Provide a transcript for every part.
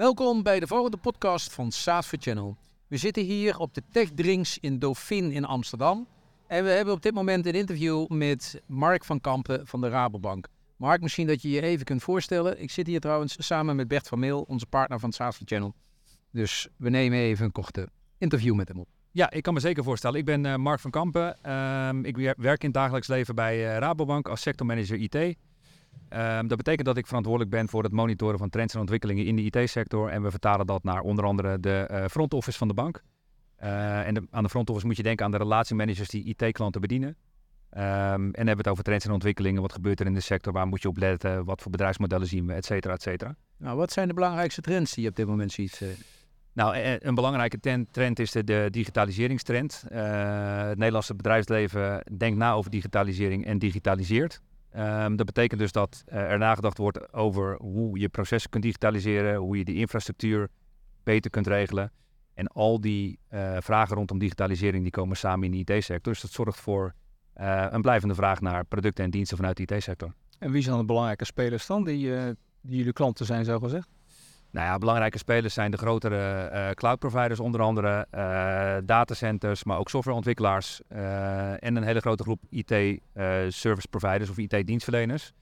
Welkom bij de volgende podcast van SaaS Channel. We zitten hier op de Tech Drinks in Dauphine in Amsterdam. En we hebben op dit moment een interview met Mark van Kampen van de Rabobank. Mark, misschien dat je je even kunt voorstellen. Ik zit hier trouwens samen met Bert van Meel, onze partner van SaaS Channel. Dus we nemen even een korte interview met hem op. Ja, ik kan me zeker voorstellen. Ik ben uh, Mark van Kampen. Ehm, ik werk in het dagelijks leven bij uh, Rabobank als sectormanager IT. Um, dat betekent dat ik verantwoordelijk ben voor het monitoren van trends en ontwikkelingen in de IT-sector. En we vertalen dat naar onder andere de uh, front office van de bank. en de, aan de front office moet je denken aan de relatiemanagers die IT-klanten bedienen. Um, en hebben we het over trends en ontwikkelingen. Wat gebeurt er in de sector? Waar moet je op letten? Wat voor bedrijfsmodellen zien we? Et cetera, et cetera. Nou, wat zijn de belangrijkste trends die je op dit moment ziet? Nou, e, e, een belangrijke trend is de, de digitaliseringstrend. Uh, het Nederlandse bedrijfsleven denkt na over digitalisering en digitaliseert. Um, dat betekent dus dat uh, er nagedacht wordt over hoe je processen kunt digitaliseren, hoe je de infrastructuur beter kunt regelen. En al die uh, vragen rondom digitalisering die komen samen in de IT-sector. Dus dat zorgt voor een blijvende vraag naar producten en diensten vanuit de IT-sector. En wie zijn de belangrijke spelers dan die, die jullie klanten zijn, zo gezegd? Nou ja, belangrijke spelers zijn de grotere uh, cloud providers, onder andere uh, datacenters, maar ook softwareontwikkelaars uh, en een hele grote groep IT service providers of IT dienstverleners.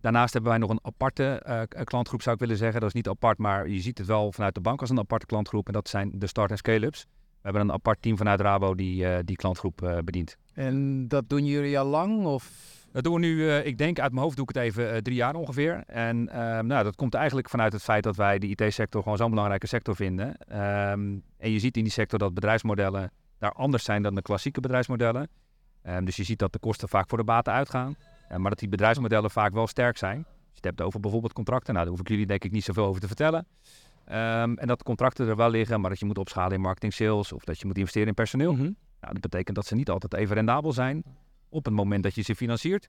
Daarnaast hebben wij nog een aparte klantgroep, zou ik willen zeggen. Dat is niet apart, maar je ziet het wel vanuit de bank als een aparte klantgroep. En dat zijn de start- en scale-ups. We hebben een apart team vanuit Rabo die die klantgroep bedient. En dat doen jullie al lang? Of dat doen we nu, uh, ik denk uit mijn hoofd doe ik het even uh, drie jaar ongeveer. En uh, nou, dat komt eigenlijk vanuit het feit dat wij de IT-sector gewoon zo'n belangrijke sector vinden. Um, en je ziet in die sector dat bedrijfsmodellen daar anders zijn dan de klassieke bedrijfsmodellen. Um, dus je ziet dat de kosten vaak voor de baten uitgaan. maar dat die bedrijfsmodellen vaak wel sterk zijn. Als je het hebt over bijvoorbeeld contracten, nou, daar hoef ik jullie denk ik niet zoveel over te vertellen. Um, en dat contracten er wel liggen, maar dat je moet opschalen in marketing sales of dat je moet investeren in personeel. Mm -hmm. nou, dat betekent dat ze niet altijd even rendabel zijn op het moment dat je ze financiert.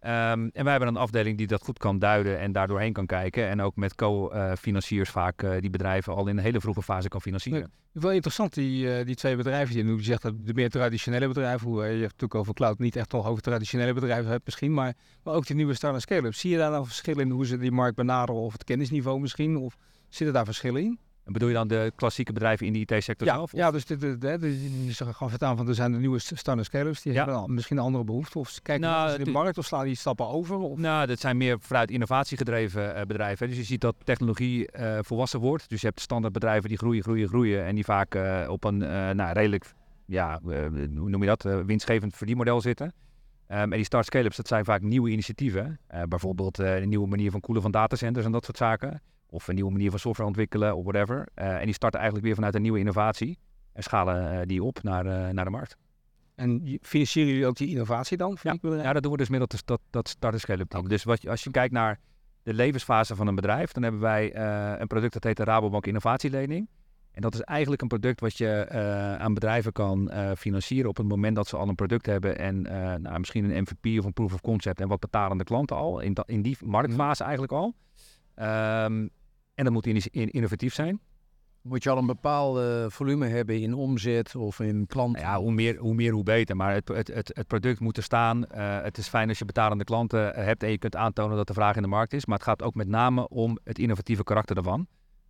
Um, en wij hebben een afdeling die dat goed kan duiden en daardoorheen kan kijken. En ook met co-financiers vaak uh, die bedrijven al in een hele vroege fase kan financieren. Wel interessant, die, uh, die twee bedrijven je. Je zegt de meer traditionele bedrijven, hoe, uh, je hebt natuurlijk over cloud niet echt toch over traditionele bedrijven hebt misschien. Maar, maar ook die nieuwe start-up scale-ups. Zie je daar nou verschillen in hoe ze die markt benaderen of het kennisniveau misschien? Of zitten daar verschillen in? En bedoel je dan de klassieke bedrijven in de IT-sector ja, zelf? Ja, dus dit, dit, dit, dit gewoon vertaan van er zijn de nieuwe start scalers die ja. hebben misschien een andere behoefte. Of kijken nou, naar de markt of slaan die stappen over? Of? Nou, dat zijn meer vanuit innovatie gedreven uh, bedrijven. Dus je ziet dat technologie uh, volwassen wordt. Dus je hebt standaard bedrijven die groeien, groeien, groeien. En die vaak uh, op een nou, redelijk, ja, hoe noem je dat, winstgevend verdienmodel zitten. Um, en die start scale-ups, dat zijn vaak nieuwe initiatieven. bijvoorbeeld een nieuwe manier van koelen van datacenters en dat soort zaken. Of een nieuwe manier van software ontwikkelen of whatever. Uh, en die starten eigenlijk weer vanuit een nieuwe innovatie. En schalen uh, die op naar, uh, naar de markt. En financieren jullie ook die innovatie dan? Ja, ja, dat doen we dus middels dat, dat start scale up team. Dus wat, als je kijkt naar de levensfase van een bedrijf, dan hebben wij een product dat heet de Rabobank Innovatielening. En dat is eigenlijk een product wat je aan bedrijven kan financieren op het moment dat ze al een product hebben en nou, misschien een MVP of een proof of concept en wat betalen de klanten al in, in die marktfase eigenlijk al. Um, en dat moet innovatief zijn. Moet je al een bepaald volume hebben in omzet of in klanten? Nou ja, hoe meer, hoe meer, hoe beter. Maar het, het, het, het product moet er staan. Uh, het is fijn als je betalende klanten eh, hebt en je kunt aantonen dat de vraag in de markt is. Maar het gaat ook met name om het innovatieve karakter daarvan.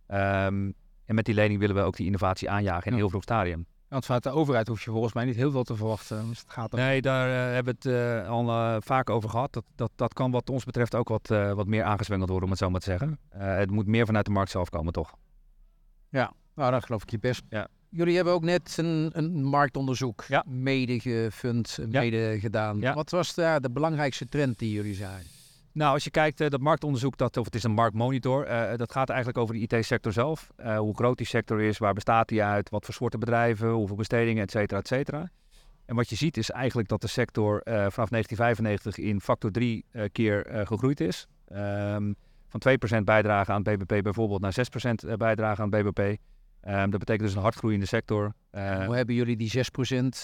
Um, en met die lening willen we ook die innovatie aanjagen in heel vroeg stadium. Want vanuit de overheid hoef je volgens mij niet heel veel te verwachten. Dus het gaat nee, daar uh, hebben we het uh, al uh, vaak over gehad. Dat, dat, dat kan wat ons betreft ook wat, wat meer aangezwengeld worden, om het zo maar te zeggen. het moet meer vanuit de markt zelf komen, toch? Ja, nou, dan geloof ik je best. Ja. Jullie hebben ook net een, een marktonderzoek ja. mede gefund, mede ja. gedaan. Wat was de, de belangrijkste trend die jullie zagen? Nou, als je kijkt, uh, dat marktonderzoek, dat, of het is een marktmonitor, uh, dat gaat eigenlijk over de IT-sector zelf. Hoe groot die sector is, waar bestaat die uit, wat voor soorten bedrijven, hoeveel bestedingen, et cetera, et cetera. En wat je ziet is eigenlijk dat de sector vanaf 1995 in factor 3 keer gegroeid is. Um, van 2% bijdrage aan het BBP bijvoorbeeld naar 6% bijdrage aan het BBP. Ehm, dat betekent dus een hardgroeiende sector. Hoe hebben jullie die 6%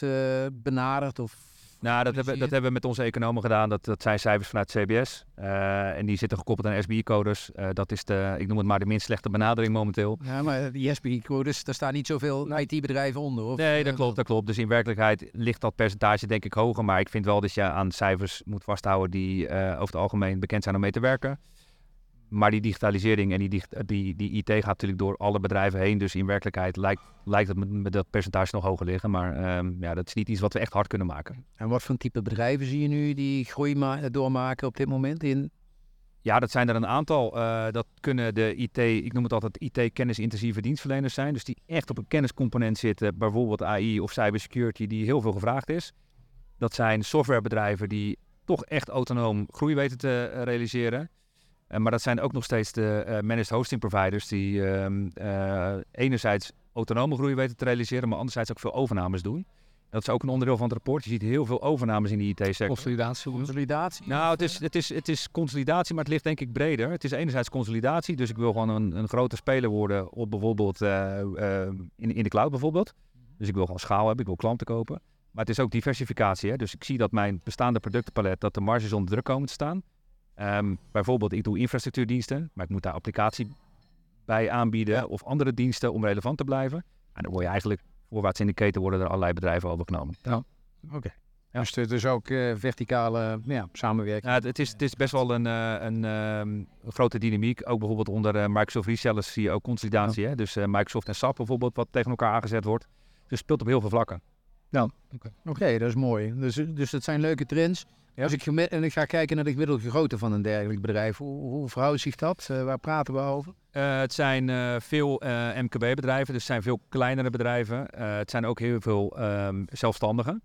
benaderd? Of nou, dat hebben, dat hebben we met onze economen gedaan. Dat, dat zijn cijfers vanuit CBS. Uh, en die zitten gekoppeld aan SBI-codes. Uh, dat is de, ik noem het maar de minst slechte benadering momenteel. Ja, maar die SBI-codes, daar staan niet zoveel IT-bedrijven onder. Of? Nee, dat klopt, dat klopt. Dus in werkelijkheid ligt dat percentage denk ik hoger. Maar ik vind wel dat je aan cijfers moet vasthouden die uh, over het algemeen bekend zijn om mee te werken. Maar die digitalisering en die, die, die IT gaat natuurlijk door alle bedrijven heen. Dus in werkelijkheid lijkt, lijkt het met, dat percentage nog hoger liggen. Maar ehm, ja, dat is niet iets wat we echt hard kunnen maken. En wat voor type bedrijven zie je nu die groei ma- doormaken op dit moment in? Ja, dat zijn er een aantal. Eh, dat kunnen de IT, ik noem het altijd IT-kennisintensieve dienstverleners zijn. Dus die echt op een kenniscomponent zitten, bijvoorbeeld AI of cybersecurity, die heel veel gevraagd is. Dat zijn softwarebedrijven die toch echt autonoom groei weten te eh, realiseren. Eh, maar dat zijn ook nog steeds de eh, managed hosting providers die ehm, eh, enerzijds autonome groei weten te realiseren, maar anderzijds ook veel overnames doen. Dat is ook een onderdeel van het rapport. Je ziet heel veel overnames in die IT-sector. Consolidatie. Consolidatie? Nou, het is, het, is, het is consolidatie, maar het ligt denk ik breder. Het is enerzijds consolidatie, dus ik wil gewoon een, een grote speler worden op bijvoorbeeld in, in de cloud bijvoorbeeld. Dus ik wil gewoon schaal hebben, ik wil klanten kopen. Maar het is ook diversificatie. Hè? Dus ik zie dat mijn bestaande productenpalet, dat de marges onder druk komen te staan. Ehm, bijvoorbeeld, ik doe infrastructuurdiensten, maar ik moet daar applicatie bij aanbieden of andere diensten om relevant te blijven. En dan word je eigenlijk voorwaarts in de keten worden er allerlei bedrijven overgenomen. Oké. Dus het is ook eh, verticale ja, samenwerking. Ja, het, is, het is best wel een, eh, een, ehm, een grote dynamiek. Ook bijvoorbeeld onder eh, Microsoft resellers zie je ook consolidatie. Hè? Dus Microsoft en SAP bijvoorbeeld, wat tegen elkaar aangezet wordt. Dus het speelt op heel veel vlakken. Oké, dat is mooi. Dus, dus dat zijn leuke trends. Als ik geme- en ik ga kijken naar de gemiddelde grootte van een dergelijk bedrijf, hoe, hoe verhoudt zich dat? Eh, waar praten we over? Eh, het zijn eh, veel MKB-bedrijven, dus het zijn veel kleinere bedrijven. Het zijn ook heel veel ehm, zelfstandigen.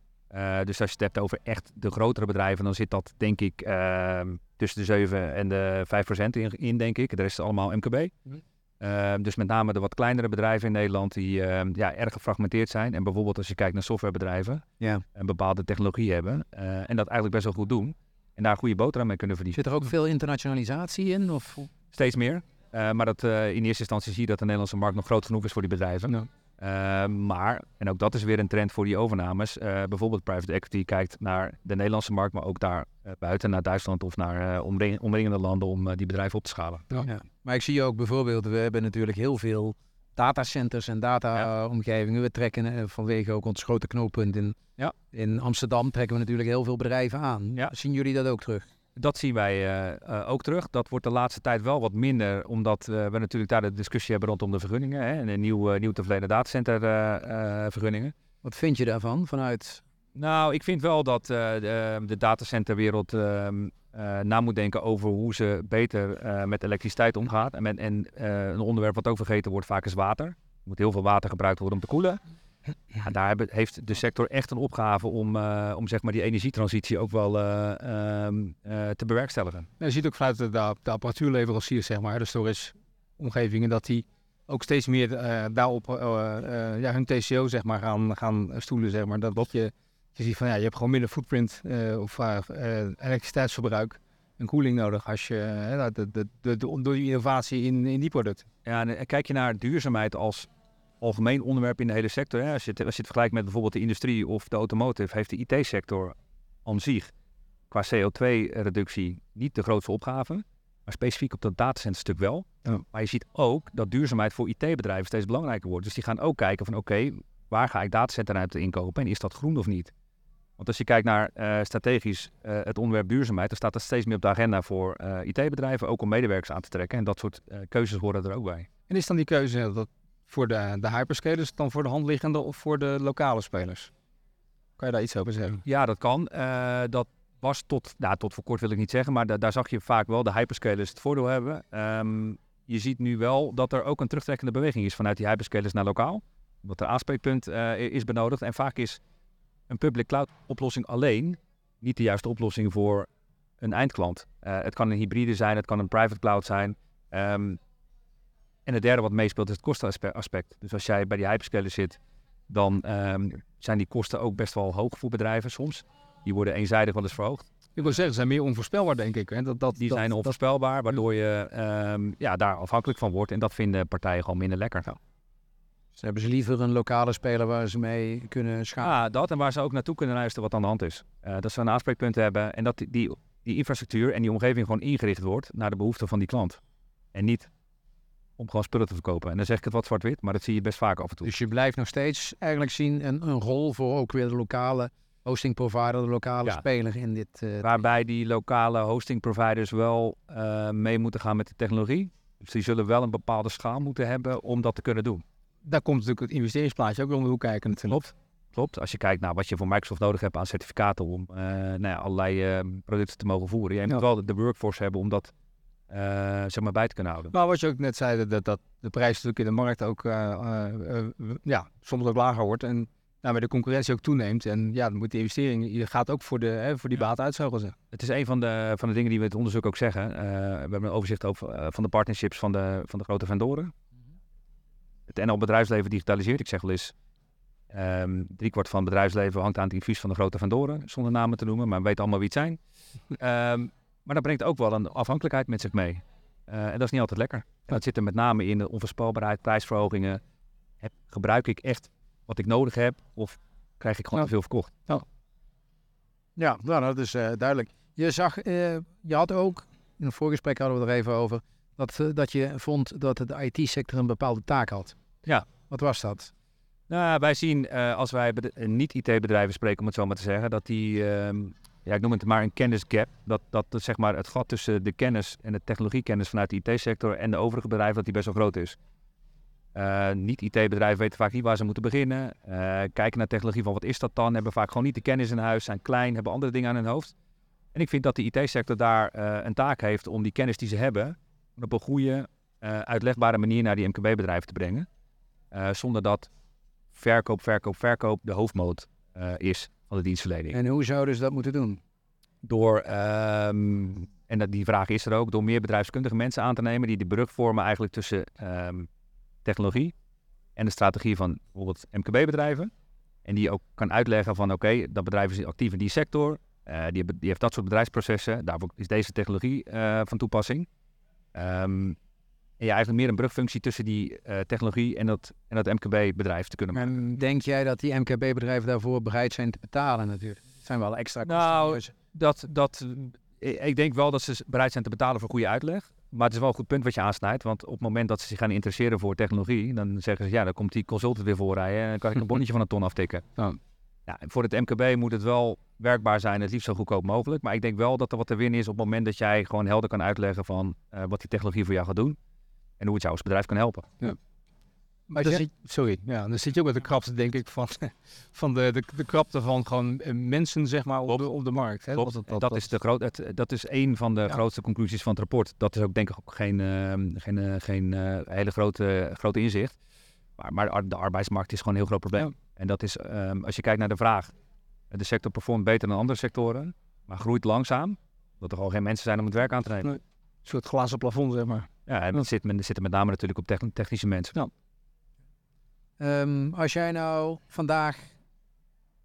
Dus als je het hebt over echt de grotere bedrijven, dan zit dat denk ik ehm, tussen de 7 en de 5 procent in, in, denk ik. De rest is allemaal MKB. Mhm. Ehm, dus met name de wat kleinere bedrijven in Nederland die ehm, ja, erg gefragmenteerd zijn. En bijvoorbeeld als je kijkt naar softwarebedrijven, Ja. een bepaalde technologie hebben eh, en dat eigenlijk best wel goed doen. En daar een goede boterham mee kunnen verdienen. Zit er ook veel internationalisatie in? Of? Steeds meer. Eh, maar dat, eh, in eerste instantie zie je dat de Nederlandse markt nog groot genoeg is voor die bedrijven. Ja. Eh, maar, en ook dat is weer een trend voor die overnames. eh, bijvoorbeeld private equity kijkt naar de Nederlandse markt, maar ook daar eh, buiten, naar Duitsland of naar eh, omring- omringende landen om die bedrijven op te schalen. Ja. Maar ik zie ook bijvoorbeeld, we hebben natuurlijk heel veel datacenters en data-omgevingen. We trekken eh, vanwege ook ons grote knooppunt in, Ja. in Amsterdam, trekken we natuurlijk heel veel bedrijven aan. Ja. Zien jullie dat ook terug? Dat zien wij eh, eh, ook terug. Dat wordt de laatste tijd wel wat minder, omdat we natuurlijk daar de discussie hebben rondom de vergunningen. Hè, en de nieuw, nieuw te verlenen datacenter eh, eh, vergunningen. Wat vind je daarvan vanuit Nou, ik vind wel dat eh, de, de datacenterwereld ehm, eh, na moet denken over hoe ze beter eh, met elektriciteit omgaat. En, en een onderwerp wat ook vergeten wordt vaak is water. Er moet heel veel water gebruikt worden om te koelen. Ja, daar hebben- heeft de sector echt een opgave om, om zeg maar die energietransitie ook wel eh, ehm, eh, te bewerkstelligen. En je ziet ook vanuit de, apparatuurleveranciers, zeg maar, de storage-omgevingen, dat die ook steeds meer daarop ja, hun TCO zeg maar, gaan, gaan stoelen. Zeg maar. dat, dat je, je ziet van ja, je hebt gewoon minder footprint eh, of eh, eh, elektriciteitsverbruik en koeling nodig als je, nou, door die innovatie in, in die producten. Ja, en kijk je naar duurzaamheid als algemeen onderwerp in de hele sector. Hè? Als, je het, als je het vergelijkt met bijvoorbeeld de industrie of de automotive, heeft de IT-sector aan zich qua CO2-reductie niet de grootste opgave. Maar specifiek op dat datacenterstuk wel. Ja. Maar je ziet ook dat duurzaamheid voor IT-bedrijven steeds belangrijker wordt. Dus die gaan ook kijken van oké, waar ga ik datacenterruimte inkopen en is dat groen of niet? Want als je kijkt naar eh, strategisch eh, het onderwerp duurzaamheid, dan staat dat steeds meer op de agenda voor eh, IT-bedrijven, ook om medewerkers aan te trekken. En dat soort keuzes horen er ook bij. En is dan die keuze dat voor de, de hyperscalers dan voor de hand liggende of voor de lokale spelers? Kan je daar iets over zeggen? Ja, dat kan. Dat was tot, nou, tot voor kort wil ik niet zeggen, maar da- daar zag je vaak wel de hyperscalers het voordeel hebben. Ehm, je ziet nu wel dat er ook een terugtrekkende beweging is vanuit die hyperscalers naar lokaal. Omdat er aanspreekpunt is benodigd. En vaak is een public cloud oplossing alleen niet de juiste oplossing voor een eindklant. Eh, het kan een hybride zijn, het kan een private cloud zijn. Ehm, en het derde wat meespeelt is het kostenaspect. Dus als jij bij die hyperscalers zit, dan ehm, zijn die kosten ook best wel hoog voor bedrijven soms. Die worden eenzijdig wel eens verhoogd. Ik wil zeggen, ze zijn meer onvoorspelbaar, denk ik. Hè? Dat, dat, Die dat- zijn onvoorspelbaar, waardoor je ehm, ja, daar afhankelijk van wordt. En dat vinden partijen gewoon minder lekker. Ze hebben ze liever een lokale speler waar ze mee kunnen schakelen. Ja, dat en waar ze ook naartoe kunnen luisteren wat aan de hand is. Eh, dat ze een aanspreekpunt hebben en dat die, die, die infrastructuur en die omgeving gewoon ingericht wordt naar de behoeften van die klant. En niet om gewoon spullen te verkopen. En dan zeg ik het wat zwart-wit, maar dat zie je best vaak af en toe. Dus je blijft nog steeds eigenlijk zien een, een rol voor ook weer de lokale hosting provider, de lokale Ja. speler in dit. eh, Waarbij die lokale hosting providers wel eh, mee moeten gaan met de technologie. Dus die zullen wel een bepaalde schaal moeten hebben om dat te kunnen doen. Daar komt natuurlijk het investeringsplaatje ook wel om de hoek kijken natuurlijk. Klopt. Klopt. Als je kijkt naar wat je voor Microsoft nodig hebt aan certificaten om eh, nou ja, allerlei eh, producten te mogen voeren. Je Ja. moet wel de, workforce hebben om dat eh, zeg maar bij te kunnen houden. Maar wat je ook net zei, dat, dat de prijs natuurlijk in de markt ook eh, ja, soms ook lager wordt. En nou, bij de concurrentie ook toeneemt. En ja, dan moet de investering, je gaat ook voor, de, hè, voor die Ja. baat uit, zou ik wel zeggen. Het is een van de, van de dingen die we in het onderzoek ook zeggen. We hebben een overzicht over, eh, van de partnerships van de, van de grote vendoren. Het NL bedrijfsleven digitaliseert. Ik zeg wel eens, ehm driekwart van het bedrijfsleven hangt aan het advies van de grote vendoren. Zonder namen te noemen, maar we weten allemaal wie het zijn. Ehm, maar dat brengt ook wel een afhankelijkheid met zich mee. Eh, en dat is niet altijd lekker. En dat zit er met name in de onvoorspelbaarheid, prijsverhogingen. Heb, gebruik ik echt wat ik nodig heb of krijg ik gewoon te veel verkocht? Ja, nou, dat is eh, duidelijk. Je zag, eh, je had ook, in een voorgesprek hadden we er even over, dat, dat je vond dat de IT-sector een bepaalde taak had. Ja. Wat was dat? Nou, wij zien eh, als wij eh, niet-IT-bedrijven spreken, om het zo maar te zeggen, dat die, ehm, ja, ik noem het maar een kennisgap, dat, dat het, zeg maar, het gat tussen de kennis en de technologiekennis vanuit de IT-sector en de overige bedrijven, dat die best wel groot is. Eh, niet-IT-bedrijven weten vaak niet waar ze moeten beginnen, kijken naar technologie van wat is dat dan, hebben vaak gewoon niet de kennis in huis, zijn klein, hebben andere dingen aan hun hoofd. En ik vind dat de IT-sector daar een taak heeft om die kennis die ze hebben, op een goede, uitlegbare manier naar die MKB-bedrijven te brengen. Eh, zonder dat verkoop, verkoop, verkoop de hoofdmoot eh, is van de dienstverlening. En hoe zouden ze dat moeten doen? Door, ehm, en dat, die vraag is er ook, door meer bedrijfskundige mensen aan te nemen die de brug vormen eigenlijk tussen ehm, technologie en de strategie van bijvoorbeeld MKB-bedrijven. En die ook kan uitleggen van oké, dat bedrijf is actief in die sector, eh, die, die heeft dat soort bedrijfsprocessen, daarvoor is deze technologie van toepassing. Ehm, en je eigenlijk meer een brugfunctie tussen die eh, technologie en dat, en dat MKB-bedrijf te kunnen maken. En denk jij dat die MKB-bedrijven daarvoor bereid zijn te betalen natuurlijk? Het zijn wel extra kosten. Nou, Dus- dat, dat, eh, ik denk wel dat ze bereid zijn te betalen voor goede uitleg. Maar het is wel een goed punt wat je aansnijdt. Want op het moment dat ze zich gaan interesseren voor technologie, dan zeggen ze ja, dan komt die consultant weer voorrijden en dan kan ik een bonnetje van een ton aftikken. Ja. Ja, voor het MKB moet het wel werkbaar zijn, het liefst zo goedkoop mogelijk. Maar ik denk wel dat er wat te winnen is op het moment dat jij gewoon helder kan uitleggen van eh, wat die technologie voor jou gaat doen. En hoe het jou als bedrijf kan helpen. maar je- zit- sorry, ja, dan zit je ook met de krapte, denk ik, van, van de, de, de krapte van gewoon eh, mensen, zeg maar, op de, op de markt. Hè? Dat, dat, is de groot, het, dat is een van de Ja. grootste conclusies van het rapport. Dat is ook denk ik ook geen, ehm, geen, eh, geen eh, hele grote, grote inzicht. Maar, maar de ar- de arbeidsmarkt is gewoon een heel groot probleem. Ja. En dat is, ehm, als je kijkt naar de vraag, de sector performt beter dan andere sectoren, maar groeit langzaam, omdat er gewoon geen mensen zijn om het werk aan te nemen. Nee. Een soort glazen plafond, zeg maar. Ja, en dat zit, men, zit er met name natuurlijk op techn- technische mensen. Ehm, als jij nou vandaag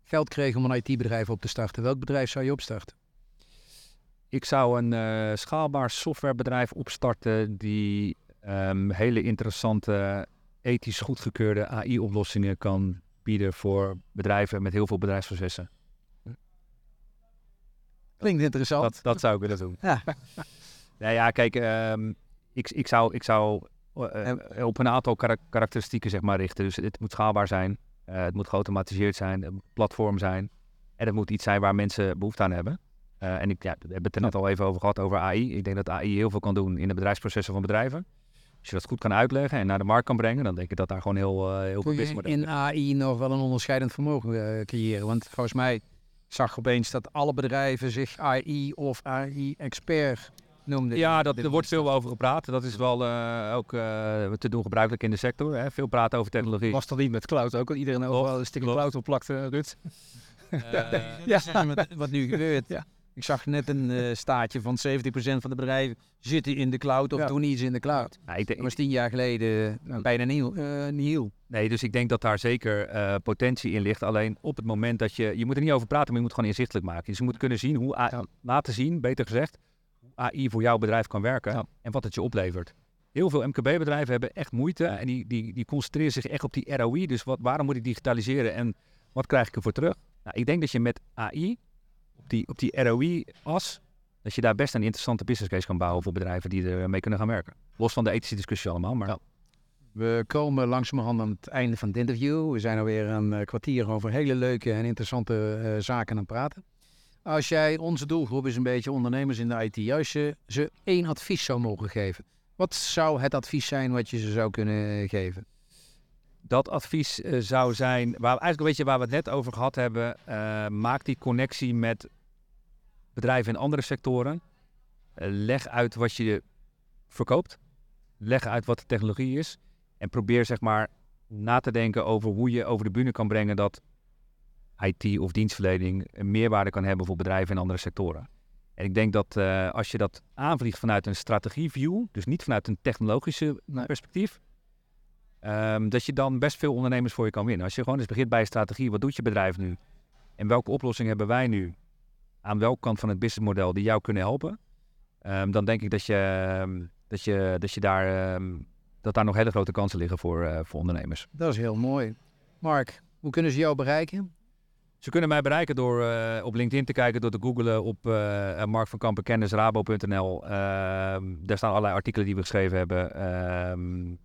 geld kreeg om een IT-bedrijf op te starten, welk bedrijf zou je opstarten? Ik zou een eh, schaalbaar softwarebedrijf opstarten die ehm, hele interessante, ethisch goedgekeurde AI-oplossingen kan bieden voor bedrijven met heel veel bedrijfsprocessen. Klinkt interessant. Dat, dat zou ik willen doen. Ja. nou ja, kijk, ehm, ik, ik zou, ik zou eh, op een aantal karak- karakteristieken zeg maar, richten. Dus het moet schaalbaar zijn, eh, het moet geautomatiseerd zijn, het moet platform zijn. En het moet iets zijn waar mensen behoefte aan hebben. Eh, en ik ja, we hebben het er net al even over gehad, over AI. Ik denk dat AI heel veel kan doen in de bedrijfsprocessen van bedrijven. Als je dat goed kan uitleggen en naar de markt kan brengen, dan denk ik dat daar gewoon heel, eh heel je businessmodel in AI nog wel een onderscheidend vermogen eh, creëren? Want volgens mij zag ik opeens dat alle bedrijven zich AI of AI-expert Ja, dat, er wordt veel over gepraat. Dat is wel eh, ook eh, te doen gebruikelijk in de sector. Hè? Veel praten over technologie. Was dat niet met cloud ook? Dat iedereen overal een stukje cloud op plakte, Rut? Eh, ja, wat, wat nu gebeurt. Ja. Ik zag net een eh, staatje van 70% van de bedrijven zitten in de cloud of Ja. doen iets in de cloud. Nou, ik denk- Dat was tien jaar geleden Ja. bijna nieuw. eh nieuw. Nee, dus ik denk dat daar zeker eh, potentie in ligt. Alleen op het moment dat je... Je moet er niet over praten, maar je moet gewoon inzichtelijk maken. Dus je moet kunnen zien hoe... Ja. Laten zien, beter gezegd, AI voor jouw bedrijf kan werken. Ja. En wat het je oplevert. Heel veel MKB-bedrijven hebben echt moeite. En die, die, die concentreren zich echt op die ROI. Dus wat, waarom moet ik digitaliseren en wat krijg ik ervoor terug? Nou, ik denk dat je met AI, op die, op die ROI-as... Dat je daar best een interessante business case kan bouwen voor bedrijven die ermee kunnen gaan werken. Los van de ethische discussie allemaal, maar... Ja. We komen langzamerhand aan het einde van het interview. We zijn alweer een eh, kwartier over hele leuke en interessante eh, zaken aan het praten. Als jij onze doelgroep is een beetje ondernemers in de IT, juist je ze één advies zou mogen geven. Wat zou het advies zijn wat je ze zou kunnen geven? Dat advies eh, zou zijn, waar, eigenlijk een beetje waar we het net over gehad hebben, eh, maak die connectie met bedrijven in andere sectoren. Eh, leg uit wat je verkoopt. Leg uit wat de technologie is. En probeer zeg maar na te denken over hoe je over de bühne kan brengen dat IT of dienstverlening een meerwaarde kan hebben voor bedrijven in andere sectoren. En ik denk dat eh, als je dat aanvliegt vanuit een strategieview, dus niet vanuit een technologische Nee. perspectief, ehm, dat je dan best veel ondernemers voor je kan winnen. Als je gewoon eens begint bij een strategie, wat doet je bedrijf nu? En welke oplossing hebben wij nu? Aan welke kant van het businessmodel die jou kunnen helpen? Ehm, dan denk ik dat je, ehm, dat je, dat je daar, dat daar nog hele grote kansen liggen voor, eh, voor ondernemers. Dat is heel mooi. Mark, hoe kunnen ze jou bereiken? Ze kunnen mij bereiken door eh, op LinkedIn te kijken, door te googlen op eh, Mark van Kampen Kennis, rabo.nl. Ehm, daar staan allerlei artikelen die we geschreven hebben. Ehm,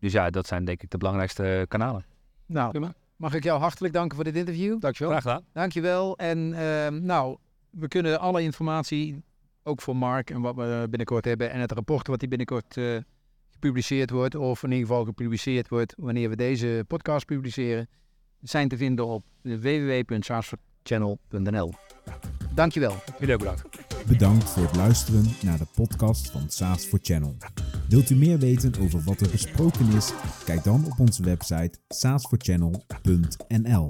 dus ja, dat zijn denk ik de belangrijkste kanalen. Nou, Prima. mag ik jou hartelijk danken voor dit interview. Dankjewel. Graag gedaan. Dankjewel. En ehm, nou, we kunnen alle informatie, ook voor Mark en wat we binnenkort hebben, en het rapport wat die binnenkort gepubliceerd wordt, of in ieder geval gepubliceerd wordt wanneer we deze podcast publiceren, zijn te vinden op www.saasforchannel.nl. Dankjewel. Jullie ook bedankt. Bedankt voor het luisteren naar de podcast van SaaS for Channel. Wilt u meer weten over wat er besproken is? Kijk dan op onze website saasforchannel.nl.